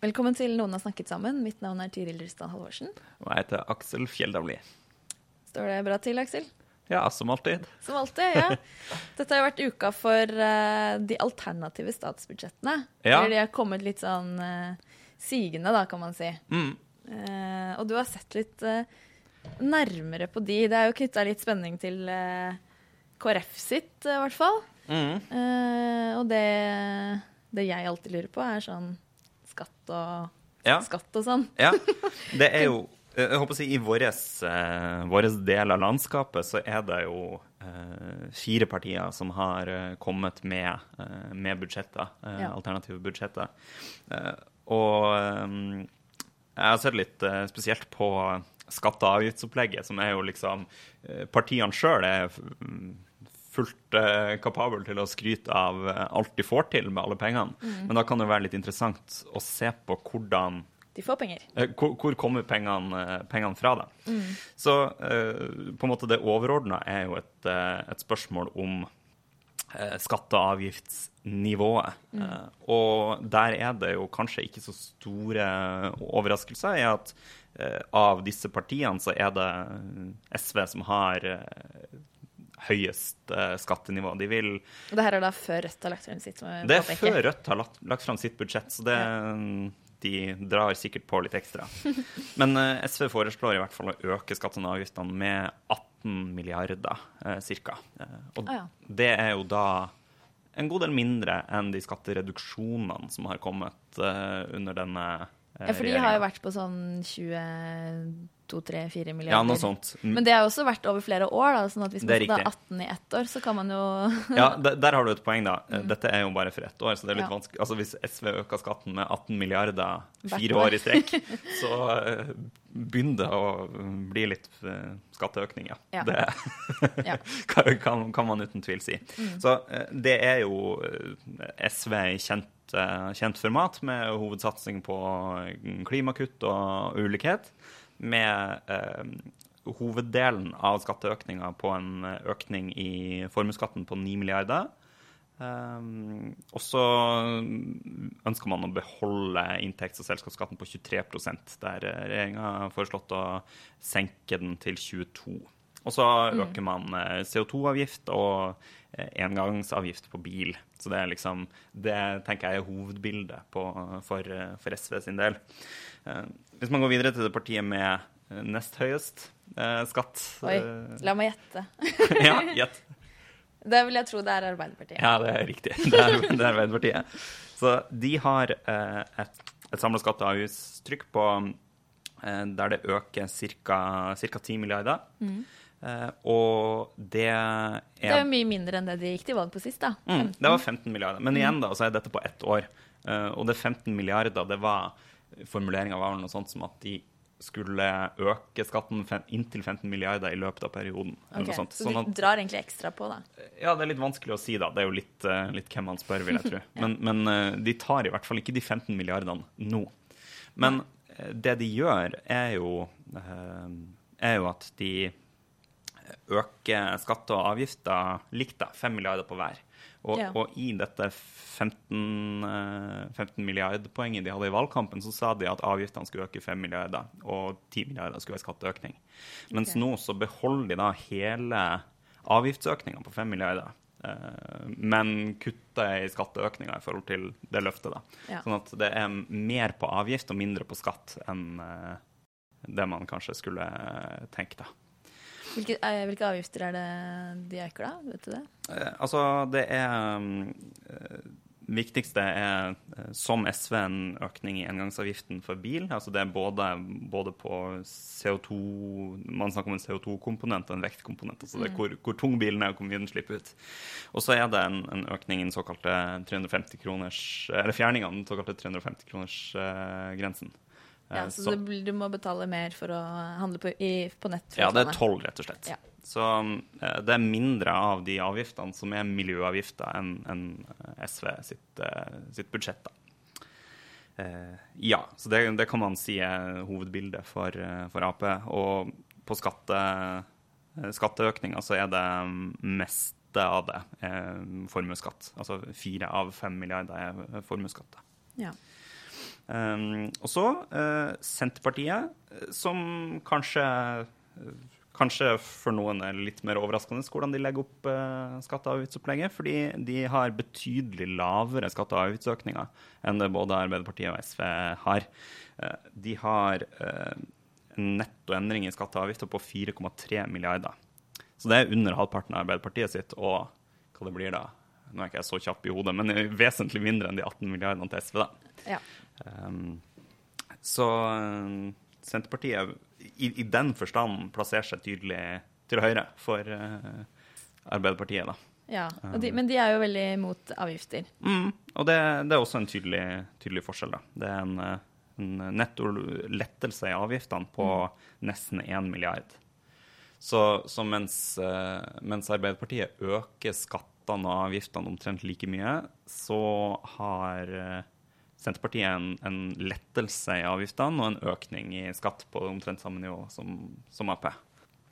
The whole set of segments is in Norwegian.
Velkommen til Noen har snakket sammen. Mitt navn er Tiril Rysdal Halvorsen. Og jeg heter Aksel Fjelldavli. Står det bra til, Aksel? Ja, som alltid. Som alltid, ja. Dette har jo vært uka for uh, de alternative statsbudsjettene. Ja. Eller de har kommet litt sånn uh, sigende, da, kan man si. Mm. Uh, og du har sett litt nærmere på de. Det er jo knytta litt spenning til KrF sitt, i hvert fall. Mm. Og det, det jeg alltid lurer på, er sånn skatt og Ja. skatt og sånn. ja. Det er jo eh, Jeg håper å si i vår eh, del av landskapet så er det jo eh, fire partier som har eh, kommet med, eh, med budsjetter. Ja. Alternative budsjetter. Og jeg har sett litt spesielt på skatte- og avgiftsopplegget, som er jo liksom Partiene sjøl er fullt eh, kapabel til å skryte av eh, alt de får til med alle pengene. Men da kan det være litt interessant å se på hvordan De får penger. Eh, Hvor, hvor kommer pengene, pengene fra, da? Så eh, på en måte det overordna er jo et, et spørsmål om eh, skatte- og avgiftsnivået. Eh, og der er det jo kanskje ikke så store overraskelser i at av disse partiene så er det SV som har høyest eh, skattenivå. De vil Og det her er da før Rødt har lagt frem sitt. budsjett? det er før Rødt har lagt, lagt frem sitt budsjett, så det, de drar sikkert på litt ekstra. Men eh, SV foreslår i hvert fall å øke skattene og avgiftene med 18 milliarder eh, ca. Eh, og Ah, ja. det er jo da en god del mindre enn de skattereduksjonene som har kommet eh, under denne eh, Ja, for de har jo vært på sånn 22-3-4 milliarder. Ja, noe sånt. Mm. Men det har jo også vært over flere år, da, sånn at hvis er man riktig. 18 i ett år, så kan man jo Ja, der, der har du et poeng, da. Eh, Dette er jo bare for ett år, så det er litt Mm. Ja. vanskelig. Altså Hvis SV øker skatten med 18 milliarder fire år. år i strekk, så eh, begynner det å bli litt eh, skatteøkning, ja. Ja. Det kan, kan, man uten tvil si. Mm. Så det er jo SV kjent, kjent format, med hovedsatsing på klimakutt og ulikhet. Med eh, hoveddelen av skatteøkninga på en økning i formuesskatten på 9 milliarder. Um, og så ønsker man å beholde inntekts- og selskapsskatten på 23% der regjeringa har foreslått å senke den til 22 Og så øker man eh, CO2-avgift og eh, engangsavgift på bil. Så det er liksom Det tenker jeg er hovedbildet på, for, eh, for SV sin del. Eh, Hvis man går videre til det partiet med eh, nest høyest eh, skatt Oi, eh, la meg gjette. Ja, gjett. Det vil jeg tro det er Arbeiderpartiet. Ja, det er riktig. Det er, det er Arbeiderpartiet. Så de har eh, et, et samla skatte- og avgiftstrykk på eh, der det øker ca. 10 milliarder. Eh, og det er, Det er jo mye mindre enn det de gikk til valg på sist, da. mm, Det var 15 milliarder. Men igjen, da, så er dette på ett år. Uh, og det 15 milliarder, det var Formuleringa var noe sånt som at de skulle øke skatten inntil 15 milliarder i løpet av perioden. Okay, sånt. Så Sånn de drar egentlig ekstra på, da. ja, det er litt vanskelig å si, da. Det er jo litt, eh, litt hvem man spør, vil jeg tro. Men, men eh, de tar i hvert fall ikke de 15 milliardene nå. Men eh, det de gjør, er jo, er jo at de øker skatter og avgifter likt, da. 5 milliarder på hver. Og, Ja. og i dette 15, eh, 15 milliardpoenget de hadde i valgkampen, så sa de at avgiftene skulle øke 5 milliarder, og 10 milliarder skulle være skatteøkning. Mens okay. nå så beholder de da hele avgiftsøkninga på 5 milliarder. eh, Men kutter i skatteøkninga i forhold til det løftet. da. Ja. Sånn at det er mer på avgift og mindre på skatt enn eh, det man kanskje skulle tenke tenkt. da. Hvilke, eh, hvilke avgifter er det de øker, da? Vet du det? Eh, altså, det er mm, eh, viktigste er, eh, som SV, en økning i engangsavgiften for bil. Altså det er både, både på CO2 Man snakker om en CO2-komponent og en vektkomponent. Altså det er hvor, hvor tung bilen er, og hvor mye den slipper ut. Og så er det en, en økning i den såkalte 350 kroners Eller fjerning av den såkalte 350-kronersgrensen. Ja, så du, du må betale mer for å handle på, i, på nett? Ja, det er toll, rett og slett. Ja. Så eh, det er mindre av de avgiftene som er miljøavgifter, enn en SV sitt, eh, sitt budsjett. da. Eh, ja, så det, det kan man si er hovedbildet for, eh, for Ap. Og på skatte, eh, skatteøkninga så er det meste av det eh, formuesskatt. Altså fire av fem milliarder er formuesskatt. Ja. Um, og så eh, Senterpartiet, eh, som kanskje Kanskje for noen er litt mer overraskende hvordan de legger opp skatte- og avgiftsopplegget. Fordi de har betydelig lavere skatte- og avgiftsøkninger enn det både Arbeiderpartiet og SV har. Eh, de har eh, en netto endring i skatte og avgifter på 4,3 milliarder. Så det er under halvparten av Arbeiderpartiet sitt, og hva det blir da? Nå er ikke jeg så kjapp i hodet, men vesentlig mindre enn de 18 milliardene til SV. da. ja. Um, så um, Senterpartiet i, i den forstand plasserer seg tydelig til høyre for uh, Arbeiderpartiet, da. ja. De, men de er jo veldig imot avgifter. Mm, og det, det er også en tydelig, tydelig forskjell, da. Det er en, uh, en netto lettelse i avgiftene på nesten 1 milliard. Så, så mens, mens Arbeiderpartiet øker skattene og avgiftene omtrent like mye, så har Senterpartiet en, en lettelse i avgiftene og en økning i skatt på omtrent samme nivå som, som Ap.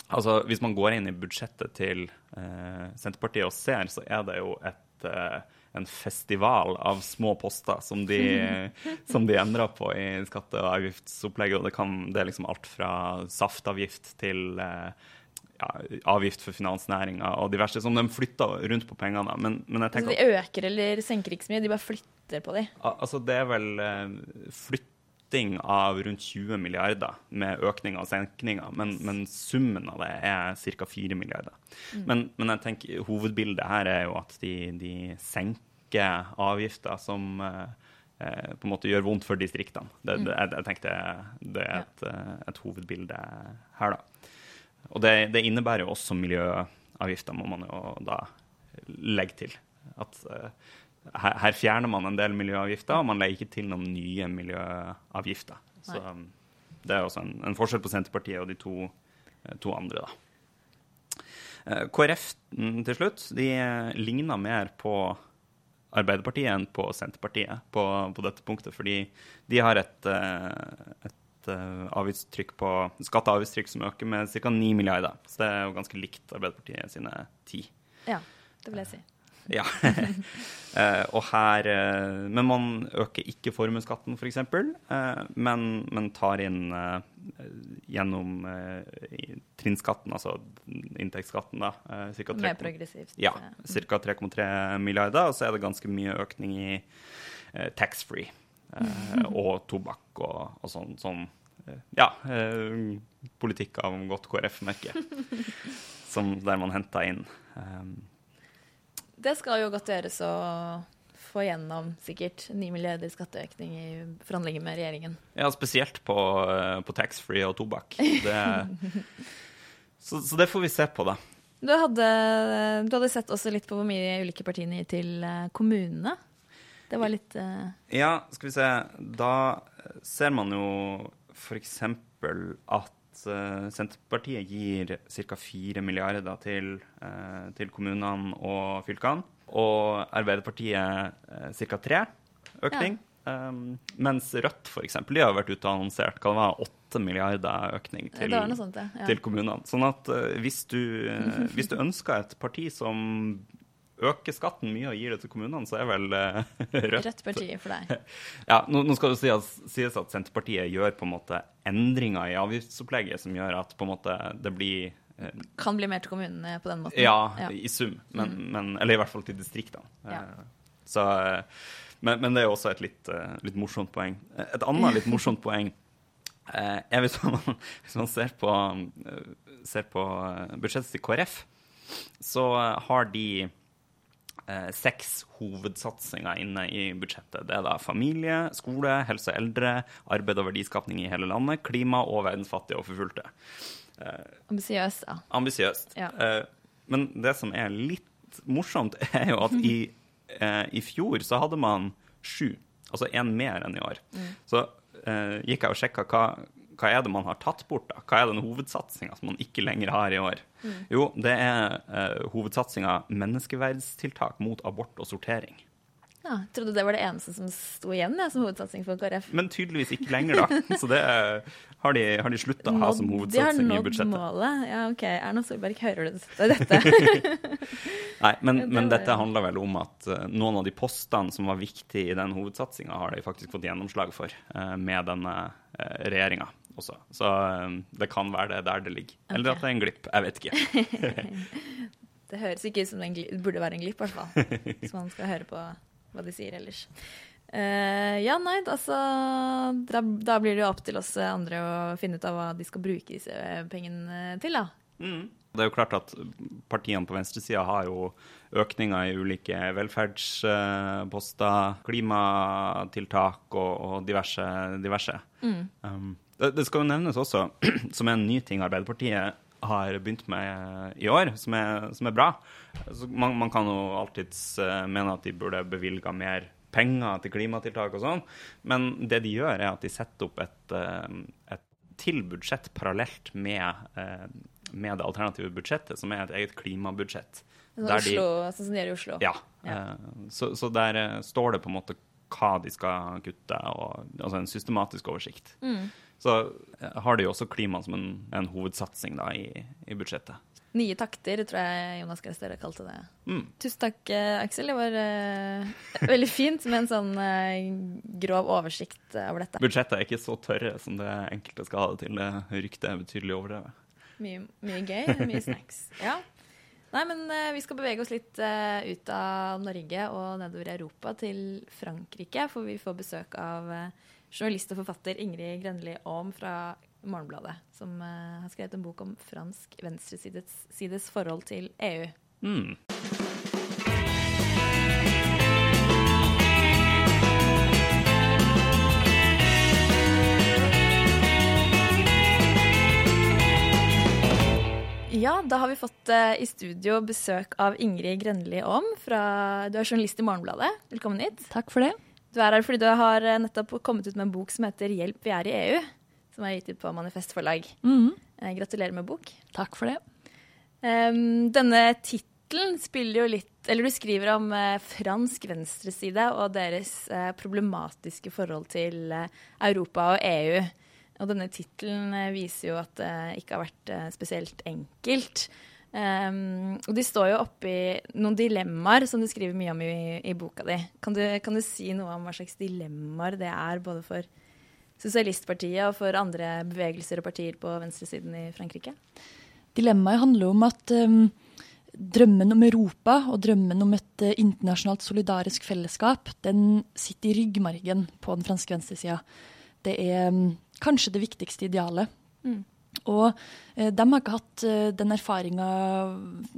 Altså, Hvis man går inn i budsjettet til eh, Senterpartiet og ser, så er det jo et, eh, en festival av små poster som de, som de endrer på i skatte- og avgiftsopplegget. og det, kan, det er liksom alt fra saftavgift til eh, ja, avgift for finansnæringa og diverse, som de flytter rundt på pengene. Men, men jeg Altså, de øker eller senker ikke så mye, de bare flytter på de. Altså, det er vel eh, flytting av rundt 20 milliarder med økninger og senkninger, men, men summen av det er ca. 4 milliarder. Men, men jeg tenker hovedbildet her er jo at de, de senker avgifter som eh, eh, på en måte gjør vondt for distriktene. Det, det, jeg, jeg tenker det, det er et, eh, et hovedbilde her, da. Og det, det innebærer jo også miljøavgifter, må man jo da legge til. At uh, her, her fjerner man en del miljøavgifter, og man legger ikke til noen nye miljøavgifter. Så um, det er også en, en forskjell på Senterpartiet og de to, eh, to andre, da. Eh, KrF mm, til slutt, de ligner mer på Arbeiderpartiet enn på Senterpartiet på, på dette punktet, fordi de har et, et avgiftstrykk på skatte- og avgiftstrykk som øker med ca. 9 milliarder. Så det er jo ganske likt Arbeiderpartiet sine 10. Ja, det vil jeg si. Ja. Eh, og her eh, Men man øker ikke formuesskatten, f.eks., eh, men, men tar inn gjennom trinnskatten, altså inntektsskatten, da, cirka cirka Mer 3,3 progressivt. ja, ca. 3,3 milliarder, og så er det ganske mye økning i taxfree og tobakk og, og sånn. sånn eh, ja, eh, politikk av godt KrF-merke, som der man henta inn. Um, Det skal jo godt gjøres å få gjennom sikkert 9 milliarder skatteøkning i forhandlinger med regjeringen. ja, spesielt på, eh, på taxfree og tobakk. Det, så, så det får vi se på, da. Du hadde, du hadde sett også litt på hvor mye ulike partiene gir til eh, kommunene. Det var litt uh... Ja, skal vi se. Da ser man jo f.eks. at uh, Senterpartiet gir ca. 4 milliarder til, uh, til kommunene og fylkene. Og Arbeiderpartiet uh, ca. 3 økning. Um, mens Rødt for eksempel, de har vært ute og annonsert hva det var, 8 milliarder økning til, sånt, ja. ja. til kommunene. Sånn at uh, hvis, du, uh, hvis du ønsker et parti som øker skatten mye og gir det til kommunene, så er vel uh, Rødt Rødt parti for deg. ja, nå, nå skal det sies, sies at Senterpartiet gjør på en måte endringer i avgiftsopplegget som gjør at på en måte det blir uh, Kan bli mer til kommunene på den måten. Ja, Ja. i sum, men, men, eller i hvert fall til distriktene. Ja. Eh, Så, men, men det er jo også et litt, litt morsomt poeng. Et annet litt morsomt poeng er hvis man, hvis man ser på, ser på budsjettet til KrF, så har de eh, seks hovedsatsinger inne i budsjettet. Det er da familie, skole, helse og eldre, arbeid og verdiskapning i hele landet, klima og verdens fattige og forfulgte. Ambisiøst, ja. Ambisiøst. Ja. Eh, men det som er litt morsomt, er jo at i, eh, i fjor så hadde man sju. Altså én mer enn i år. Så eh, gikk jeg og sjekka hva, hva er det man har tatt bort, da? Hva er den hovedsatsinga som man ikke lenger har i år? Jo, det er uh, hovedsatsinga menneskeverdstiltak mot abort og sortering. ja. Jeg trodde det var det eneste som sto igjen ja, som hovedsatsing for KrF. Men tydeligvis ikke lenger, da. Så det uh, har de, har de slutta å ha som hovedsatsing i budsjettet. de har nådd målet. Ja, OK. Erna Solberg, hører du dette? Nei, men, men dette handler vel om at uh, noen av de postene som var viktige i den hovedsatsinga, har de faktisk fått gjennomslag for uh, med denne regjeringa også. Så eh, det kan være det der det ligger. Eller at det er en glipp. Jeg vet ikke. Det høres ikke ut som det burde være en glipp, i hvert fall. Hvis man skal høre på hva de sier ellers. Uh, ja, nei, altså da, da blir det jo opp til oss andre å finne ut av hva de skal bruke disse pengene til, da. Det er jo klart at partiene på venstresida har jo økninger i ulike velferdsposter, klimatiltak og, og diverse. diverse. Um, det, det skal jo nevnes også, som er en ny ting Arbeiderpartiet har begynt med i år, som er, som er bra. Så man, man kan jo alltids eh, mene at de burde bevilga mer penger til klimatiltak og sånn, men det de gjør, er at de setter opp et, eh, et til budsjett parallelt med, eh, med det alternative budsjettet, som er et eget klimabudsjett. Sånn, de- sånn som de gjør i Oslo. ja. Ja. eh, Så, så der eh, står det på en måte hva de skal kutte, og, altså en systematisk oversikt. Mm. Så eh, har de jo også klima som en, en hovedsatsing da, i, i budsjettet. Nye takter, tror jeg Jonas Gahr Støre kalte det. Mm. Tusen takk, eh, Aksel. Det var uh, veldig fint med en sånn uh, grov oversikt over dette. Budsjettet er ikke så tørre som det enkelte skal ha det til. Det ryktet er betydelig overdrevet. Mye, mye gøy, mye snacks. Ja. Nei, men uh, vi skal bevege oss litt uh, ut av Norge og nedover i Europa til Frankrike, for vi får besøk av uh, journalist og forfatter Ingrid Grenli Aam fra Morgenbladet, som har skrevet en bok om fransk venstresides sides forhold til EU. Mm. Ja, da har vi fått eh, i studio besøk av Ingrid Grenli Aam. Du er journalist i Morgenbladet. Velkommen hit. Takk for det. Du er her fordi du har eh, nettopp kommet ut med en bok som heter 'Hjelp, vi er i EU', som er gitt ut på Manifest forlag. Mm Gratulerer med bok. Takk for det. Denne tittelen spiller jo litt Eller du skriver om fransk venstreside og deres problematiske forhold til Europa og EU. Og denne tittelen eh, viser jo at det ikke har vært eh, spesielt enkelt. Um, og de står jo oppi noen dilemmaer som du skriver mye om i, i boka di. Kan du, kan du si noe om hva slags dilemmaer det er både for Sosialistpartiet og for andre bevegelser og partier på venstresiden i Frankrike? Dilemmaet handler om at um, drømmen om Europa og drømmen om et uh, internasjonalt solidarisk fellesskap, den sitter i ryggmargen på den franske venstresida. Det er um, kanskje det viktigste idealet. Mm. Og eh, de har ikke hatt eh, den erfaringa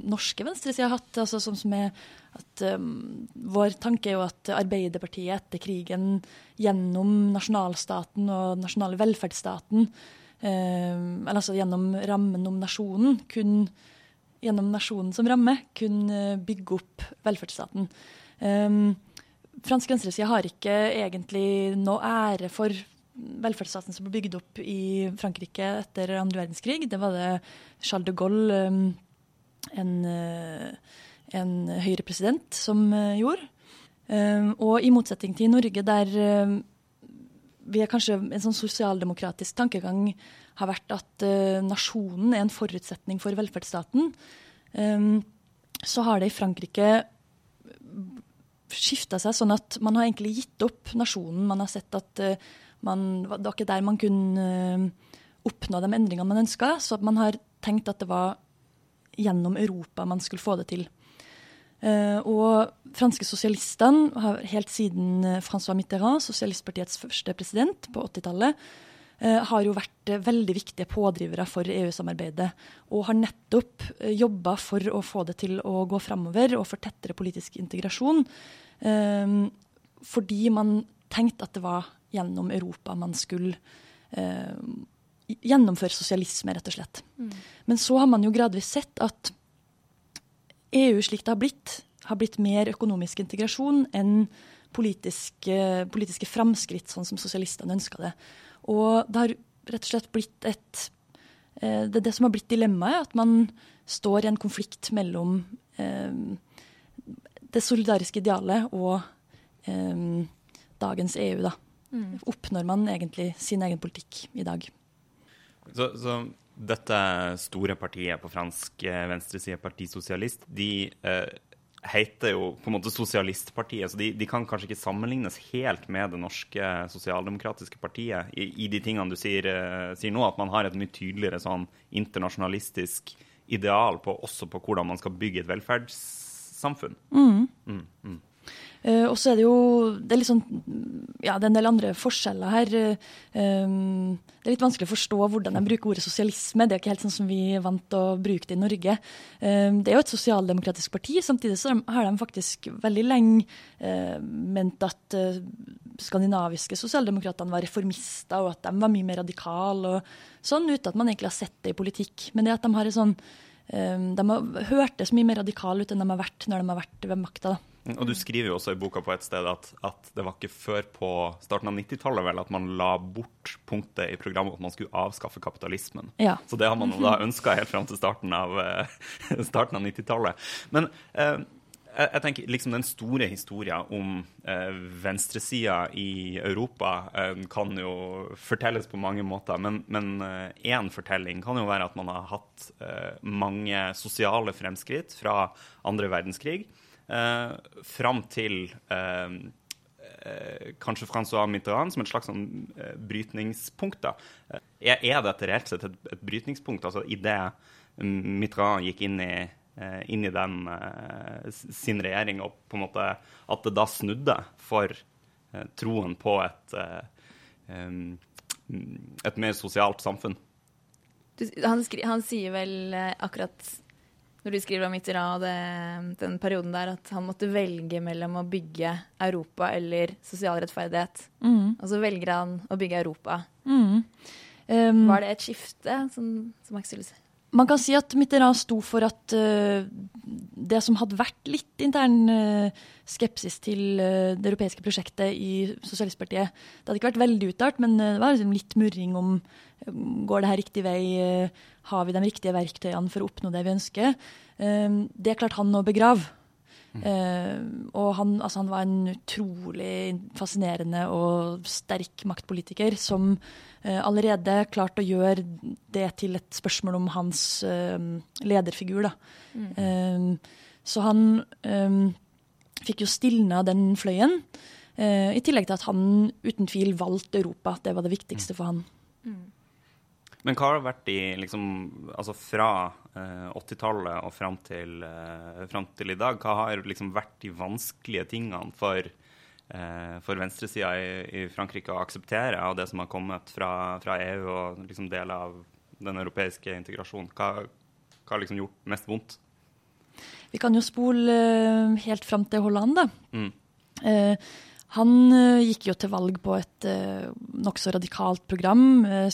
norske venstresida har hatt. altså sånn som er at um, Vår tanke er jo at Arbeiderpartiet etter krigen gjennom nasjonalstaten og den nasjonale velferdsstaten, eh, eller altså gjennom rammen om nasjonen, kun gjennom nasjonen som ramme, kunne bygge opp velferdsstaten. Um, fransk venstreside har ikke egentlig noe ære for velferdsstaten som ble bygd opp i Frankrike etter andre verdenskrig. Det var det Charles de Gaulle, um, en, høyre en høyrepresident, som uh, gjorde. Um, og i motsetning til i Norge, der um, vi er kanskje en sånn sosialdemokratisk tankegang har vært at uh, nasjonen er en forutsetning for velferdsstaten, så har det i Frankrike skifta seg sånn at man har egentlig gitt opp nasjonen. Man har sett at man, det var ikke der man kunne uh, oppnå de endringene man ønska, så man har tenkt at det var gjennom Europa man skulle få det til. Uh, og franske sosialistene har helt siden Francois Mitterrand, sosialistpartiets første president på 80-tallet, har jo vært veldig viktige pådrivere for EU-samarbeidet. Og har nettopp jobba for å få det til å gå framover og for tettere politisk integrasjon. fordi man tenkte at det var gjennom Europa man skulle gjennomføre sosialisme, rett og slett. Mm. Men så har man jo gradvis sett at EU slik det har blitt, har blitt mer økonomisk integrasjon enn politiske, politiske framskritt, sånn som sosialistene ønska det. Og det har rett og slett blitt et eh, Det er det som har blitt dilemmaet, at man står i en konflikt mellom eh, det solidariske idealet og eh, dagens EU, da. Mm. Oppnår man egentlig sin egen politikk i dag? Så, så dette store partiet på fransk eh, venstreside, Parti Sosialist, de eh, heter jo på en måte Sosialistpartiet, så de, de, kan kanskje ikke sammenlignes helt med det norske sosialdemokratiske partiet i, i de tingene du sier, uh, sier, nå, at man har et mye tydeligere sånn internasjonalistisk ideal på, også på hvordan man skal bygge et velferdssamfunn. Mm. Mm, mm. Uh, og så er det jo det er, liksom, ja, det er en del andre forskjeller her. Um, det er litt vanskelig å forstå hvordan de bruker ordet sosialisme. Det er ikke helt sånn som vi er vant til å bruke det i Norge. Um, det er jo et sosialdemokratisk parti. Samtidig så har de faktisk veldig lenge uh, ment at uh, skandinaviske sosialdemokratene var reformister, og at de var mye mer radikale, og sånn, uten at man egentlig har sett det i politikk. Men det at de har en sånn um, De har hørtes mye mer radikale ut enn de har vært når de har vært ved makta. Og du skriver jo også i boka på et sted at, at det var ikke før på starten av 90-tallet vel at man la bort punktet i programmet at man skulle avskaffe kapitalismen. Ja. Så det har man jo da ønska helt fram til starten av, uh, av 90-tallet. Men eh, jeg tenker liksom Den store historien om eh, venstresida i Europa eh, kan jo fortelles på mange måter. Men én eh, fortelling kan jo være at man har hatt eh, mange sosiale fremskritt fra andre verdenskrig eh, fram til eh, eh, kanskje Francois Mitterrand som et slags sånn, eh, brytningspunkt. da. Eh, er, er dette reelt sett et, et brytningspunkt? Altså Idet Mitterrand gikk inn i, inn i den, sin regjering, og på en måte at det da snudde for troen på et, et mer sosialt samfunn? Han, skri, han, sier vel akkurat når du skriver om Mitterrand og den perioden der, at han måtte velge mellom å bygge Europa eller sosial rettferdighet. Mm. Og så velger han å bygge Europa. Mm. Um, Var det et skifte, som, som Max ville si? Man kan si at Mitterrand sto for at uh, det som hadde vært litt intern uh, skepsis til uh, det europeiske prosjektet i Sosialistpartiet Det hadde ikke vært veldig uttalt, men det var liksom litt murring om går det her riktig vei, har vi de riktige verktøyene for å oppnå det vi ønsker. det klarte han å begrave. Mm. og han, altså han, var en utrolig fascinerende og sterk maktpolitiker som Eh, allerede klarte å gjøre det til et spørsmål om hans eh, lederfigur. Mm. Eh, så han fikk jo stilna den fløyen. I tillegg til at han uten tvil valgte Europa. Det var det viktigste for han. Mm. Men hva har vært i liksom, altså fra eh, 80-tallet og fram til, eh, fram til, i dag? Hva har liksom vært de vanskelige tingene for Eh, for venstresida i, i, Frankrike å akseptere av det som har kommet fra, fra EU og liksom deler av den europeiske integrasjonen? Hva har liksom gjort mest vondt? Vi kan jo spole eh, helt fram til Holland, da. Mm. Eh, han eh, gikk jo til valg på et eh, nokså radikalt program. Eh,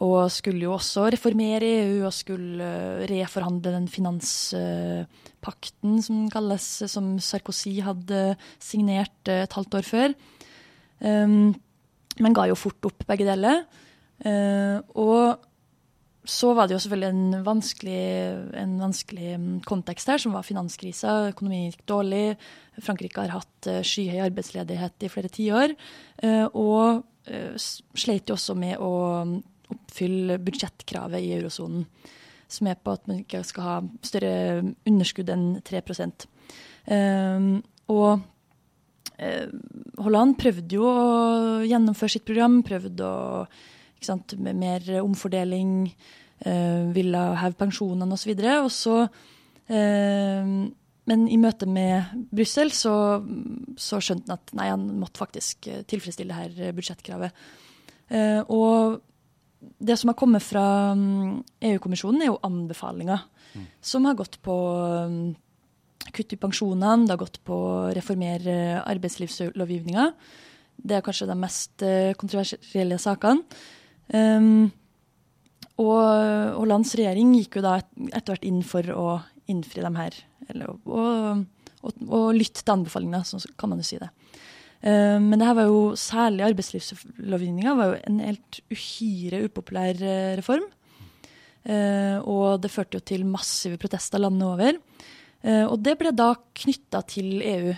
og skulle jo også reformere EU og skulle reforhandle den finanspakten som kalles, som Sarkozy hadde signert eh, et halvt år før. Um, men ga jo fort opp begge deler. Uh, og så var det jo selvfølgelig en vanskelig, en vanskelig mm, kontekst her, som var finanskrisa. Økonomien gikk dårlig. Frankrike har hatt skyhøy arbeidsledighet i flere tiår. Og sleit jo også med å oppfylle budsjettkravet i eurosonen, som er på at man ikke skal ha større underskudd enn 3 um, ehm, Og uh, Holland prøvde jo å gjennomføre sitt program, prøvde å sant, med mer omfordeling, uh, ville heve pensjonene osv. Og, så uh, men i møte med Brussel så, så, skjønte han at nei, han måtte faktisk tilfredsstille det her budsjettkravet. Eh, og det som har kommet fra mm, EU-kommisjonen, er jo anbefalinger mm. som har gått på um, kutt i pensjonene, det har gått på å reformere arbeidslivslovgivninga. Det er kanskje de mest uh, kontroversielle sakene. Um, og Hollands regjering gikk jo da etter hvert inn for å innfri dem her. Eller, og, og, og lytte til anbefalingene, så kan man jo si det. Uh, men det her var jo særlig arbeidslivslovgivninga var jo en helt uhyre upopulær uh, reform. Uh, og det førte jo til massive protester landet over. og det ble da knytta til EU.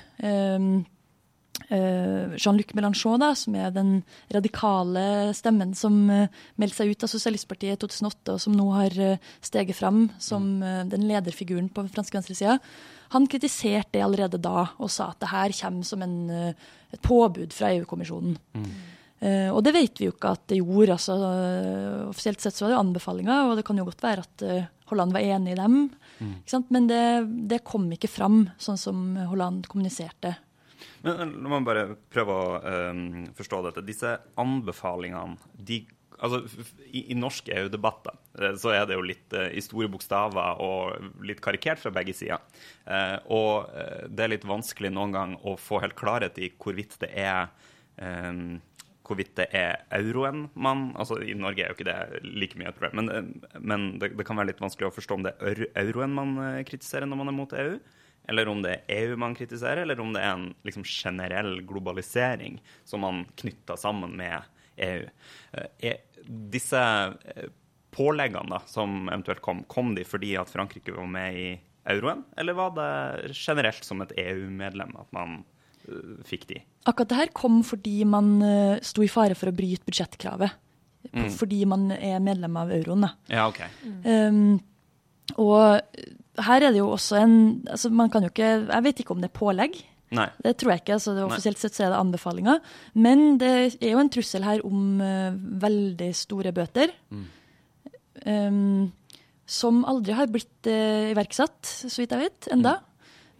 Jean-Luc Mélenchon, da, som er den radikale stemmen som meldte seg ut av Sosialistpartiet i 2008, og som nå har steget fram som den lederfiguren på den franske venstresida, han kritiserte det allerede da og sa at det her kommer som en, eh, et påbud fra EU-kommisjonen. Mm. Uh, og det vet vi jo ikke at det gjorde. altså uh, Offisielt sett så var det anbefalinger, og det kan jo godt være at uh, Holland var enig i dem. Mm. Men det, det, kom ikke fram sånn som Holland kommuniserte. Men La meg bare prøve å um, forstå dette. Disse anbefalingene de altså, i, i norske EU-debatter eh, så er det jo litt uh, i store bokstaver og litt karikert fra begge sider. Uh, og uh, det er litt vanskelig noen gang å få helt klarhet i hvorvidt det er um, hvorvidt det er euroen man altså I Norge er jo ikke det like mye et problem, men, men det, det, kan være litt vanskelig å forstå om det er euroen man kritiserer når man er mot EU, eller om det er EU man kritiserer, eller om det er en liksom, generell globalisering som man knytter sammen med EU. Eh, er disse eh, påleggene da, som eventuelt kom, kom de fordi at Frankrike var med i euroen, eller var det generelt som et EU-medlem at man uh, fikk de? Akkurat det her kom fordi man uh, sto i fare for å bryte budsjettkravet. Mm. Fordi man er medlem av euroen. Da. Ja, ok. Mm. Um, og her er det jo også en altså man kan jo ikke, Jeg vet ikke om det er pålegg. Nei. Det tror jeg ikke. altså det Offisielt sett så er det anbefalinger. Men det er jo en trussel her om uh, veldig store bøter. Mm. Um, som aldri har blitt uh, iverksatt, så vidt jeg vet, enda. Mm.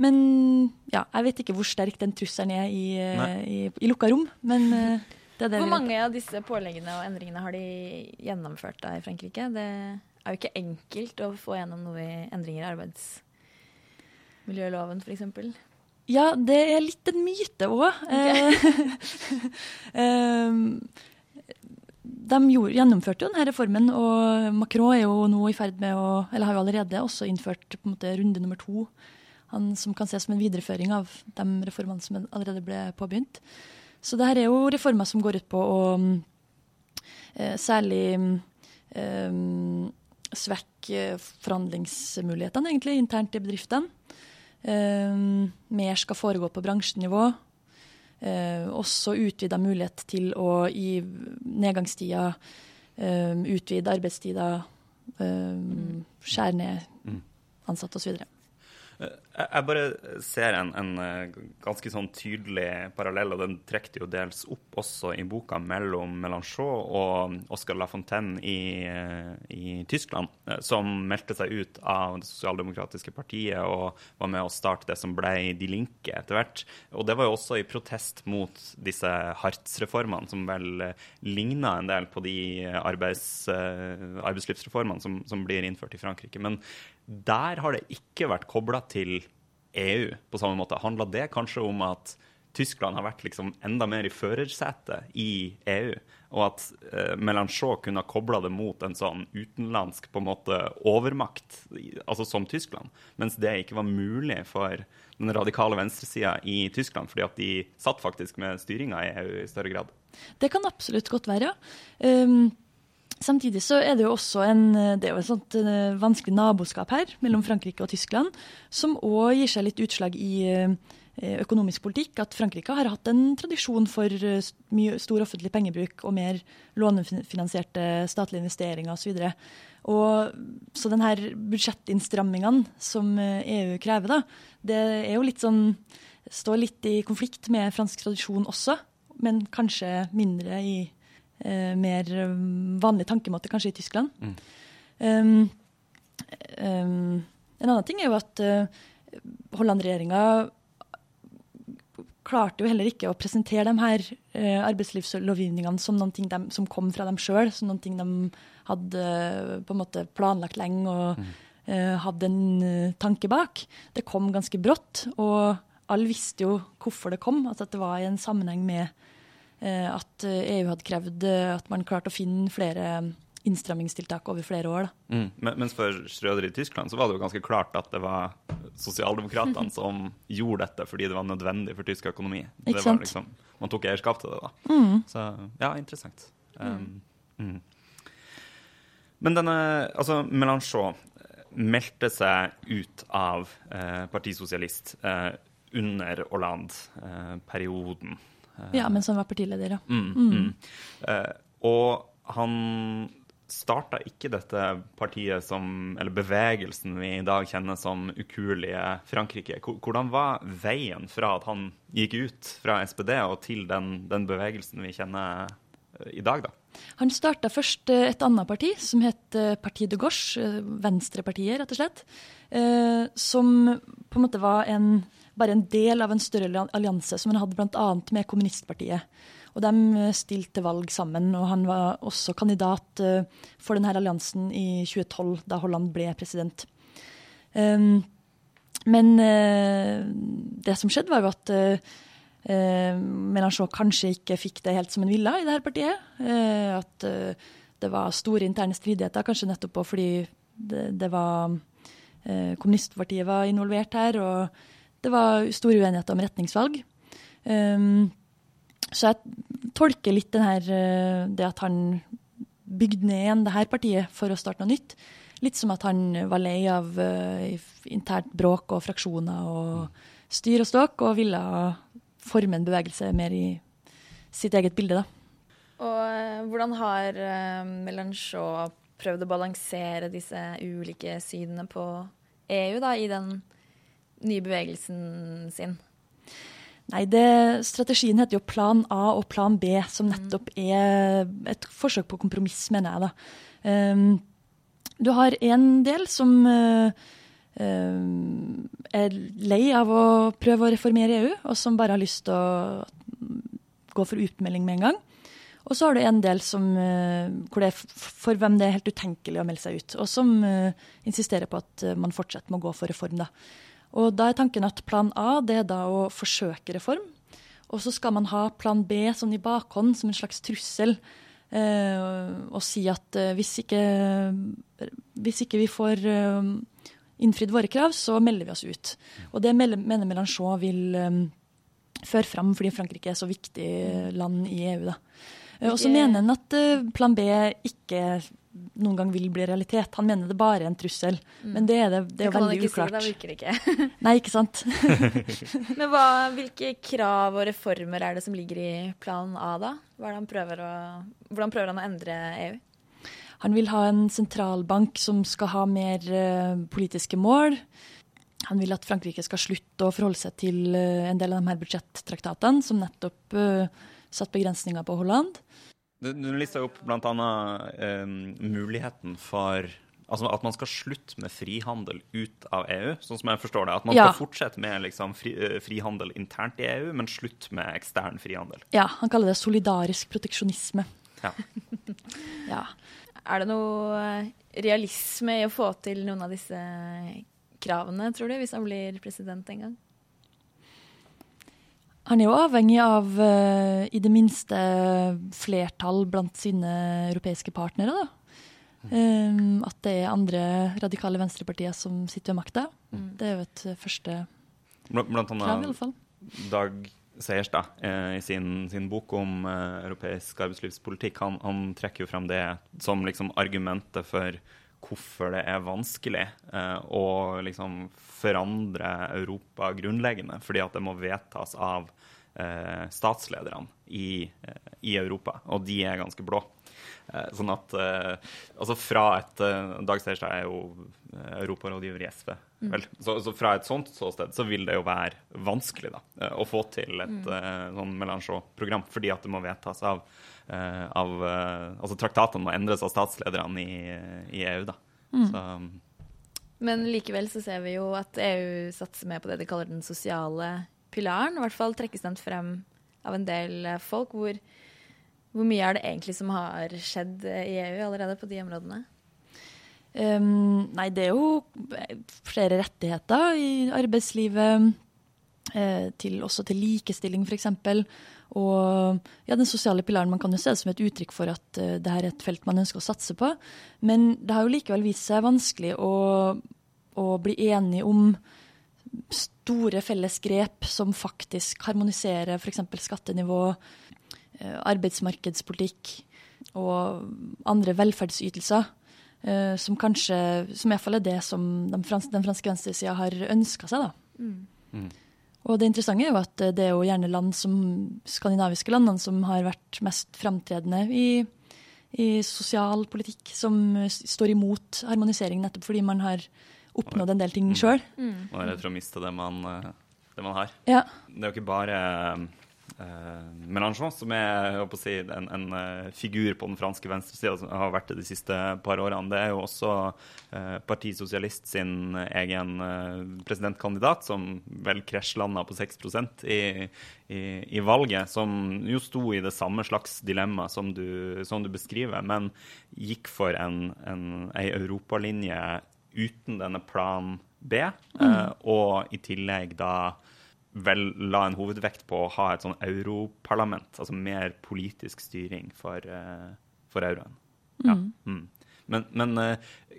Men ja, jeg vet ikke hvor sterk den trusselen er i, uh, i, i lukka rom. Men det er det Hvor mange av disse påleggene og endringene har de gjennomført da i Frankrike? Det er jo ikke enkelt å få gjennom noe i endringer i arbeidsmiljøloven, f.eks. Ja, det er litt en myte òg. Okay. Ehm, de gjorde, gjennomførte jo denne reformen, og Macron er jo nå i ferd med å Eller har jo allerede også innført måte runde nummer to, han, som kan ses som en videreføring av de reformene som allerede ble påbegynt. Så det her er jo reformer som går ut på å eh, særlig eh, svekke forhandlingsmulighetene egentlig internt i bedriftene. Uh, mer skal foregå på bransjenivå. Uh, også utvida mulighet til å i nedgangstida uh, utvide arbeidstida, mm. skjære ned mm. ansatte osv. Jeg bare ser en, en, eh, ganske sånn tydelig parallell, og den trekker jo dels opp også i boka mellom Mélenchon og Oscar Lafontaine i, eh, i Tyskland, eh, som meldte seg ut av det sosialdemokratiske partiet og var med å starte det som ble De Linke etter hvert. Og det var jo også i protest mot disse Hartz-reformene, som vel ligna en del på de arbeids, arbeidslivsreformene som, som blir innført i Frankrike. Men der har det ikke vært kobla til EU på samme måte. Handla det kanskje om at Tyskland har vært liksom enda mer i førersetet i EU, og at eh, Melanchon kunne ha kobla det mot en sånn utenlandsk på en måte overmakt, altså som Tyskland, mens det ikke var mulig for den radikale venstresida i Tyskland, fordi at de satt faktisk med styringa i EU i større grad. Det kan absolutt godt være. Um Samtidig så er det jo også en, det er jo et sånt uh, vanskelig naboskap her mellom Frankrike og Tyskland, som òg gir seg litt utslag i uh, økonomisk politikk. At Frankrike har hatt en tradisjon for uh, mye stor offentlig pengebruk og mer lånefinansierte statlige investeringer osv. Og, så den her budsjettinnstrammingene som EU krever, da, det er jo litt sånn Står litt i konflikt med fransk tradisjon også, men kanskje mindre i eh, mer eh, vanlig tankemåte kanskje i Tyskland. Mm. Um, um, en annen ting er jo at uh, Holland-regjeringa klarte jo heller ikke å presentere de her uh, arbeidslivslovgivningene som noen ting de, som kom fra dem sjøl, som noen ting de hadde uh, på en måte planlagt lenge og mm. uh, hadde en tanke bak. Det kom ganske brått, og alle visste jo hvorfor det kom. Altså at det var i en sammenheng med at EU eh, e hadde krevd at man klarte å finne flere innstrammingstiltak over flere år. Mm. Mens for Schrøder i Tyskland så var det jo ganske klart at det var sosialdemokratene som gjorde dette fordi det var nødvendig for tysk økonomi. Det var liksom, man tok eierskap til det, da. Mm. Så ja, interessant. Um, mm. Men denne Altså, Melanchon meldte seg ut av eh, Partisosialist eh, under Hollande-perioden. Eh, ja, men som var partileder, ja. Mm, mm. Eh, og han starta ikke dette partiet som, eller bevegelsen vi i dag kjenner som ukuelige Frankrike. Hvordan var veien fra at han gikk ut fra SPD og til den, den bevegelsen vi kjenner eh, i dag, da? Han starta først eh, et annet parti, som het eh, Parti de Gauche, Venstrepartiet, rett og slett. Som på en måte var en, bare en del av en større allianse som han hadde bl.a. med kommunistpartiet. Og de eh, stilte valg sammen. Og han var også kandidat eh, for denne alliansen i 2012, da Holland ble president. Um, men uh, det som skjedde, var jo at Mélenchon kanskje ikke fikk det helt som han ville i det her partiet. At det var store interne stridigheter, kanskje nettopp fordi det var Kommunistpartiet var involvert her, og det var stor uenighet om retningsvalg. Um, så jeg tolker litt her, eh, det at han bygde ned igjen det her partiet for å starte noe nytt. Litt som at han var lei av uh, internt bråk og fraksjoner og styr og ståk, og ville forme en bevegelse mer i sitt eget bilde, da. Og uh, hvordan har uh, Mélenchon prøvd å balansere disse ulike synene på EU da, i den nye bevegelsen sin? Nei, det, strategien heter jo Plan A og Plan B, som nettopp er et forsøk på kompromiss, mener jeg. da. Um, du har en del som uh, uh, er lei av å prøve å reformere EU, og som bare har lyst til å gå for utmelding med en gang. Og så har du en del som, uh, det for hvem det er helt utenkelig å melde seg ut, og som insisterer på at man fortsetter med å gå for reform. da. Og da er tanken at plan A det er da å forsøke reform. Og så skal man ha plan B sånn i bakhånd som en slags trussel. Eh, og si at eh, hvis, ikke, hvis ikke vi får eh, innfridd våre krav, så melder vi oss ut. Og det mener Mélenchon vil eh, føre fram fordi Frankrike er så viktig land i EU. da. Eh, og så mener han at eh, plan B ikke noen gang vil bli realitet. Han mener det bare er en trussel. Mm. Men det er, det, det er veldig uklart. Si, da virker det ikke. Nei, ikke sant. Men hva, hvilke krav og reformer er det som ligger i plan A, da? Prøver å, hvordan prøver han å endre EU? Han vil ha en sentralbank som skal ha mer uh, politiske mål. Han vil at Frankrike skal slutte å forholde seg til uh, en del av de her budsjettraktatene, som nettopp uh, satt begrensninger på Holland. Du, du lista opp bl.a. Eh, muligheten for Altså At man skal slutte med frihandel ut av EU, sånn som jeg forstår det. At man ja. skal fortsette med liksom, fri, eh, frihandel internt i EU, men slutt med ekstern frihandel. Ja, han kaller det solidarisk proteksjonisme. Ja. ja. Er det noe eh, realisme i å få til noen av disse kravene, tror du, hvis han blir president en gang? Han er jo avhengig av uh, i det minste flertall blant sine europeiske partnere. da. Um, at det er andre radikale venstrepartier som sitter ved makta. Mm. Det er jo et første blant, blant annet, krav, i alle fall. Dag Seierstad eh, i sin, sin, bok om eh, europeisk arbeidslivspolitikk, han, han, trekker jo frem det som liksom argumentet for hvorfor det er vanskelig eh, å liksom forandre Europa grunnleggende. Fordi at det må vedtas av eh, statslederne i, eh, i, Europa, og de er ganske blå. Sånn at Altså fra et Dag Seierstad er jo europarådgiver i SV. Mm. Vel, så, så, fra et sånt ståsted så vil det jo være vanskelig da, å få til et mm. sånn Melanchon-program, fordi at det må vedtas av av eh, Altså traktatene må endres av statslederne i, i EU, da. Mm. Så, men likevel så ser vi jo at EU satser mer på det de kaller den sosiale pilaren. I hvert fall trekkes den frem av en del eh, folk. Hvor, hvor mye er det egentlig som har skjedd i EU allerede på de områdene? Um, nei, det er jo flere rettigheter i arbeidslivet. Eh, til, også til likestilling, f.eks. Og ja, den sosiale pilaren man kan jo se det som et uttrykk for at uh, det her er et felt man ønsker å satse på. Men det har jo likevel vist seg vanskelig å, å bli enig om store felles grep som faktisk harmoniserer f.eks. skattenivå, uh, arbeidsmarkedspolitikk og andre velferdsytelser. Uh, som kanskje, som iallfall er det som den, frans den franske venstresida har ønska seg. da. Mm. Mm. Og det interessante er jo at det er jo gjerne land som skandinaviske landene som har vært mest framtredende i, i sosial politikk, som står imot harmonisering nettopp fordi man har oppnådd en del ting sjøl. Mm. Og er redd for å miste det man, eh, det man har. Ja. Det er jo ikke bare Mélenchon, som er si, en, en uh, figur på den franske venstresida, som har vært det de siste par årene. Det er jo også uh, Parti Sosialist sin egen presidentkandidat, som vel krasjlanda på 6 i, i, i, valget, som jo sto i det samme slags dilemma som du, som du beskriver, men gikk for en, en, ei europalinje uten denne plan B, mm. og i tillegg da vel la en hovedvekt på å ha et sånn europarlament, altså mer politisk styring for, uh, for euroen. Ja. Mm. Mm. Men, men uh,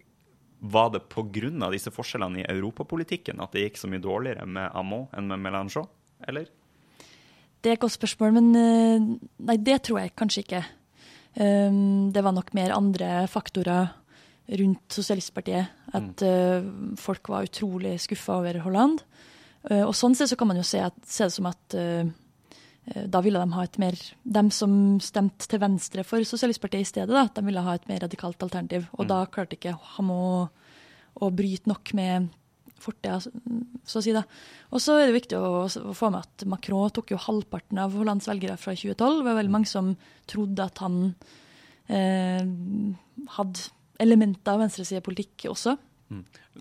var det pga. disse forskjellene i europapolitikken at det gikk så mye dårligere med Amon enn med Melanchon, eller? Det er et godt spørsmål, men uh, nei, det tror jeg kanskje ikke. Um, det var nok mer andre faktorer rundt Sosialistpartiet. At mm. folk var utrolig skuffa over Holland. Eh, og sånn sett så kan man jo se, at, se det som at uh, da ville de ha et mer De som stemte til venstre for Sosialistpartiet i stedet, da, de ville ha et mer radikalt alternativ. Og mm. da klarte ikke han å, å bryte nok med fortida, så å si. da. Og så er det viktig å, å, få med at Macron tok jo halvparten av Hollands velgere fra 2012. Det var veldig mange som trodde at han eh, hadde elementer av venstresidepolitikk også.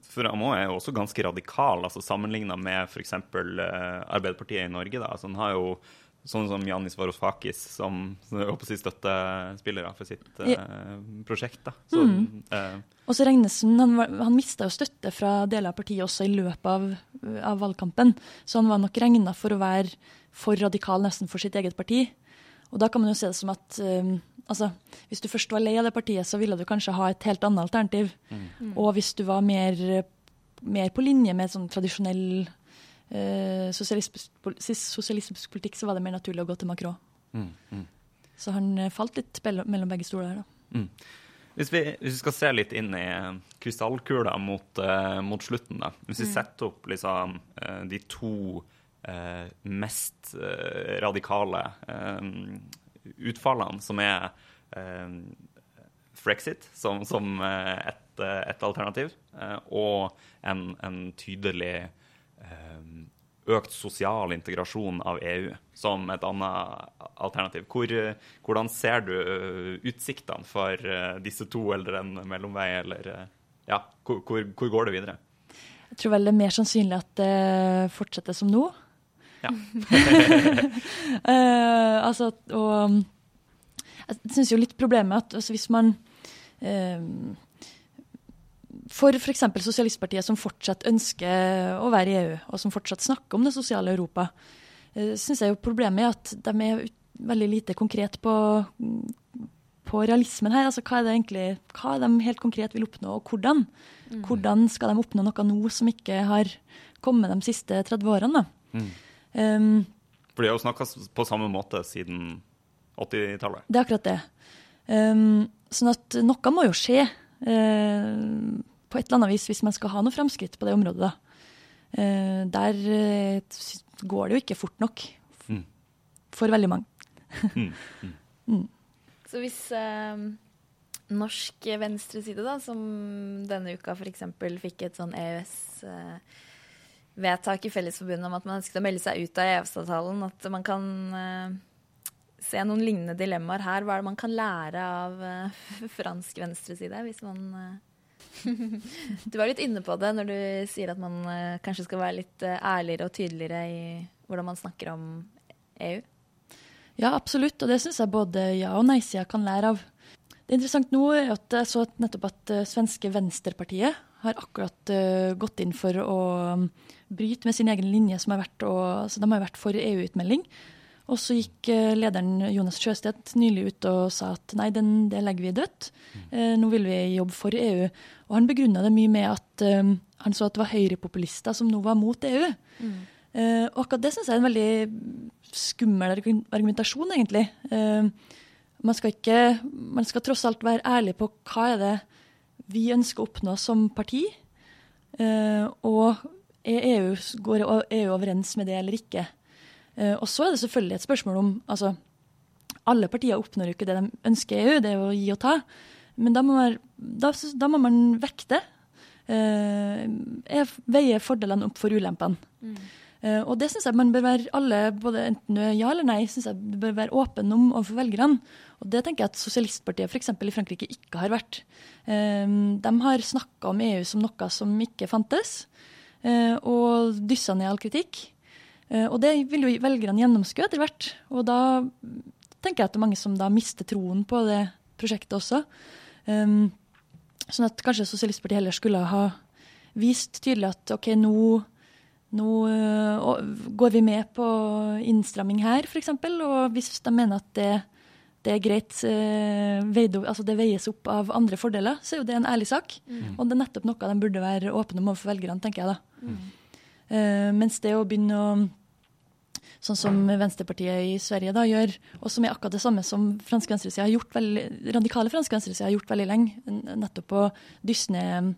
For Amo er jo også ganske radikal, altså sammenligna med f.eks. Uh, Arbeiderpartiet i Norge. Da. Altså, han har jo sånn som Janis Varoufakis som si, støttespillere for sitt uh, prosjekt. Da. Så, mm. uh, og så Regnesen han, han mista jo støtte fra deler av partiet også i løpet av, av valgkampen. Så han var nok regna for å være for radikal nesten for sitt eget parti. Og da kan man jo se det som at um, altså, hvis du først var lei av det partiet, så ville du kanskje ha et helt annet alternativ. Mm. Og hvis du var mer, mer på linje med sånn tradisjonell uh, sosialistisk, politikk, så var det mer naturlig å gå til Macron. Mm. Mm. Så han eh, falt litt mellom begge stoler her, da. Mm. Hvis vi, hvis vi, skal se litt inn i krystallkula mot, uh, mot slutten, da. Hvis vi mm. setter opp liksom, de to mest radikale utfallene, som er eh, Frexit som, som eh, et, eh, et, alternativ, eh, og en, en tydelig eh, økt sosial integrasjon av EU som et annet alternativ. Hvor, hvordan ser du utsiktene for disse to, eller en mellomvei, eller ja, hvor, hvor, hvor, går det videre? Jeg tror vel det er mer sannsynlig at det fortsetter som nå. Ja. uh, altså, og jeg syns jo litt problemet at altså, hvis man uh, For f.eks. Sosialistpartiet, som fortsatt ønsker å være i EU, og som fortsatt snakker om det sosiale Europa, uh, syns jeg jo problemet er at de er veldig lite konkret på, på realismen her. Altså, hva er det egentlig hva er de helt konkret vil oppnå, og hvordan? Mm. Hvordan skal de oppnå noe nå som ikke har kommet de siste 30 årene? da? Mm. Um, For de har jo snakka på samme måte siden 80-tallet. Det er akkurat det. Um, sånn at noe må jo skje uh, på et eller annet vis hvis man skal ha noe framskritt på det området. Uh, der uh, går det jo ikke fort nok mm. for veldig mange. mm. Mm. mm. Så hvis norsk venstreside, da, som denne uka f.eks. fikk et sånn EØS- vedtak i Fellesforbundet om at man ønsket å melde seg ut av EØS-avtalen, at man kan uh, se noen lignende dilemmaer her. Hva er det man kan lære av uh, fransk venstreside, hvis man uh, Du var litt inne på det når du sier at man kanskje skal være litt ærligere og tydeligere i hvordan man snakker om EU? Ja, absolutt, og det syns jeg både ja- og nei-sida kan lære av. Det er interessant nå at jeg så nettopp at svenske Venstrepartiet har akkurat uh, gått inn for å um, bryte med sin egen linje, som har vært å, så De har vært for EU-utmelding. Og så gikk uh, lederen Jonas Sjøstedt nylig ut og sa at nei, den, det legger vi dødt. nå vil vi jobbe for EU. Og han begrunna det mye med at um, han så at det var høyrepopulister som nå var mot EU. Mm. og akkurat det syns jeg er en veldig skummel argumentasjon, egentlig. Uh, man skal, ikke, man skal tross alt være ærlig på hva er det vi ønsker å oppnå som parti. Uh, og EU, går EU overens med det eller ikke? Uh, og så er det selvfølgelig et spørsmål om altså, Alle partier oppnår jo ikke det de ønsker EU, det er å gi og ta. Men da må man, da, da må man vekte. Uh, veie fordelene opp for ulempene. Mm. Uh, og det syns jeg man bør være alle, både enten ja eller nei, synes jeg bør være åpen om overfor velgerne. Og det tenker jeg at Sosialistpartiet f.eks. i Frankrike ikke har vært. Uh, de har snakka om EU som noe som ikke fantes, uh, og dyssa ned all kritikk. og det vil jo velgerne gjennomskue etter hvert. Og da tenker jeg at det er mange som da mister troen på det prosjektet også. Um, sånn at kanskje Sosialistpartiet heller skulle ha vist tydelig at OK, nå nå uh, går vi med på innstramming her, f.eks. Og hvis de mener at det, det er greit, uh, veide, altså det veies opp av andre fordeler, så er jo det en ærlig sak. Mm. Og det er nettopp noe de burde være åpne om overfor velgerne, tenker jeg da. Mm. Uh, mens det å begynne å Sånn som Venstrepartiet i Sverige da gjør, og som er akkurat det samme som fransk venstreside har gjort veldig, radikale fransk venstreside har gjort veldig lenge. Nettopp å dysse ned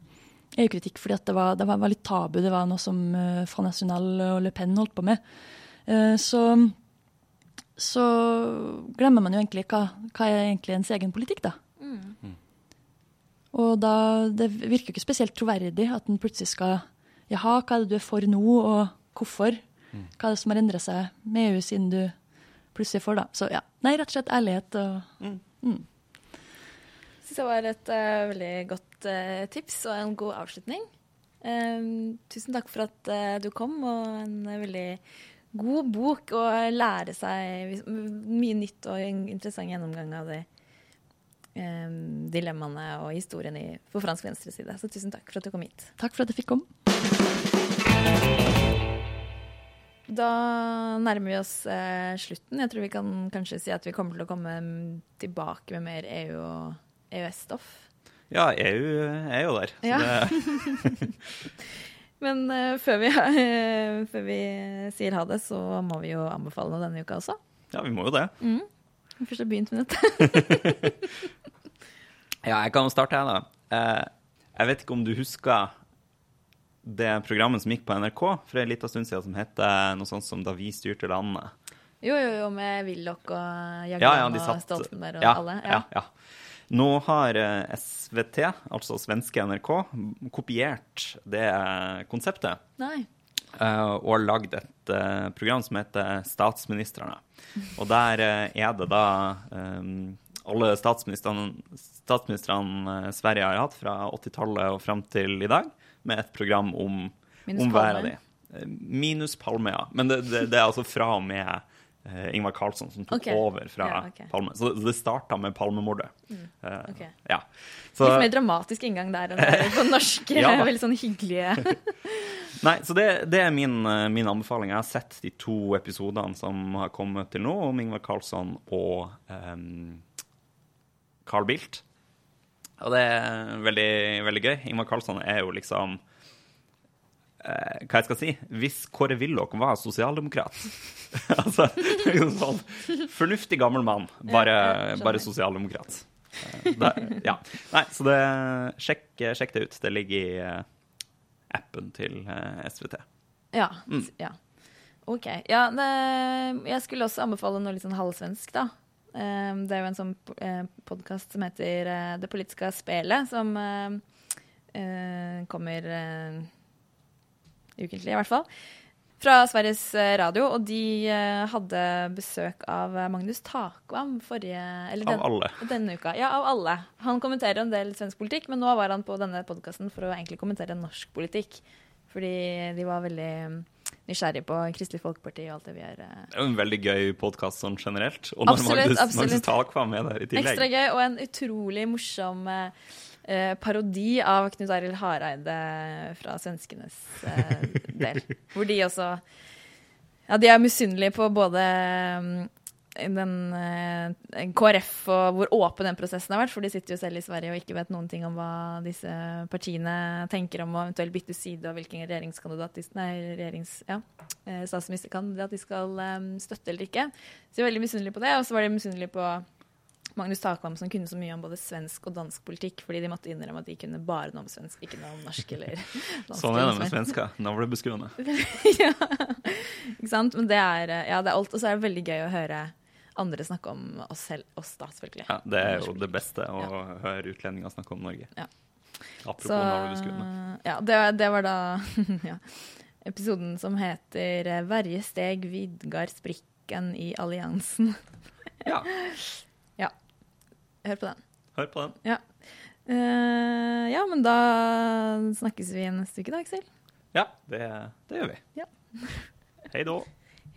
EU-kritikk fordi det var, det, var, litt tabu. Det var noe som uh, Front National og Le Pen holdt på med. Uh, så, så, glemmer man jo egentlig hva, hva er egentlig ens egen politikk, da. Mm. Og da, det virker jo ikke spesielt troverdig at en plutselig skal Jaha, hva er det du er for nå, og hvorfor? Mm. Hva er det som har endret seg med EU siden du plutselig får, da? Så ja. Nei, rett og slett ærlighet og mm. Mm. Syns det var et uh, veldig godt uh, tips og en god avslutning. Um, tusen takk for at uh, du kom, og en veldig god bok å lære seg mye nytt og interessant gjennomgang av de um, dilemmaene og historien i, på fransk venstreside. Så tusen takk for at du kom hit. Takk for at jeg fikk komme. Da nærmer vi oss eh, slutten. Jeg tror vi kan kanskje si at vi kommer til å komme tilbake med mer EU og EØS-stoff? Ja, EU er jo der. Ja. Men uh, før, vi, uh, før, vi, sier ha det, så må vi jo anbefale noe denne uka også. Ja, vi må jo det. Mm. Først har begynt med dette. ja, jeg kan starte, jeg, da. Uh, jeg vet ikke om du husker det programmet som gikk på NRK for en liten stund siden, som heter noe sånt som Da vi styrte landet. Jo, jo, jo, med Willoch og Jagland ja, ja, og Stoltenberg og ja, alle. Ja, ja. Nå har eh, SVT, altså svenske NRK, kopiert det konseptet. Nei. Eh, og lagd et eh, program som heter Statsministrene. Og der er det da alle statsministrene, Sverige har hatt fra 80-tallet og fram til i dag, med et program om, om hver av de. Minus Palme, ja. Men det, det, det er altså fra og med Ingvar Carlsson som tok okay. over fra ja, okay. Palme. Så det, det starta med Palmemordet. Mm. Uh, okay. ja. Så, Litt mer dramatisk inngang der enn på norske, ja. veldig sånn hyggelige Nei, så det, det er min, eh, min, anbefaling. Jeg har sett de to episodene som har kommet til nå, om Ingvar Carlsson og um, Carl Bildt. Og det er veldig, veldig gøy. Ingvar Carlsson er jo liksom eh, hva jeg skal si Hvis Kåre Willoch var sosialdemokrat Altså sånn fornuftig gammel mann, bare, bare sosialdemokrat. Eh, ja. Nei, så det, sjekk, sjekk, det ut. Det ligger i uh, appen til SVT. Ja. Mm. ja. OK. Ja, det, jeg skulle også anbefale noe litt sånn halvsvensk, da. Um, det er jo en sånn podkast som heter Det politiske spelet, som kommer ukentlig, i hvert fall. Fra Sveriges eh, Radio, og de eh, hadde besøk av eh, Magnus Takvam forrige Eller den, av alle. denne uka. Ja, av alle. Han kommenterer en del svensk politikk, men nå var han på denne podkasten for å egentlig kommentere norsk politikk. Fordi de var veldig nysgjerrig på Kristelig Folkeparti og alt det vi gjør. Det er jo en veldig gøy podkast sånn generelt. Og når Absolutt, Magnus, absolutt. Magnus Takvam er der i tillegg. Ekstra gøy, og en utrolig morsom eh, parodi av Knut Arild Hareide fra svenskenes eh, del. Hvor de også Ja, de er misunnelige på både mm, den eh, KrF og hvor åpen den prosessen har vært, for de sitter jo selv i Sverige og ikke vet noen ting om hva disse partiene tenker om å eventuelt bytte side og hvilken regjeringskandidat de, nei, regjerings, ja, eh, statsministerkandidat de skal eh, støtte eller ikke. Så de er veldig misunnelige på det. Og så var de misunnelige på Magnus Takvam, som kunne så mye om både svensk og dansk politikk, fordi de måtte innrømme at de kunne bare noe om svensk, ikke noe om norsk eller dansk. Sånn er det med svensker. Navlebeskuende. ja. Ikke sant? Men det er, eh, ja, det er alt. Og så er det veldig gøy å høre andre snakke om oss selv, oss da, selvfølgelig. Ja, det er jo det beste å høre utlendinger snakke om Norge. Ja. Apropos Så navlebeskuende. ja, det, det var da ja, episoden som heter eh, 'Verje steg vidgar sprikken i alliansen'. Ja, Hør på den. hør på den. Ja. Uh, ja, men da snakkes vi neste uke, da, Aksel. Ja, det, det gjør vi. Ja. Hei da.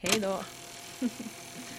Hei da.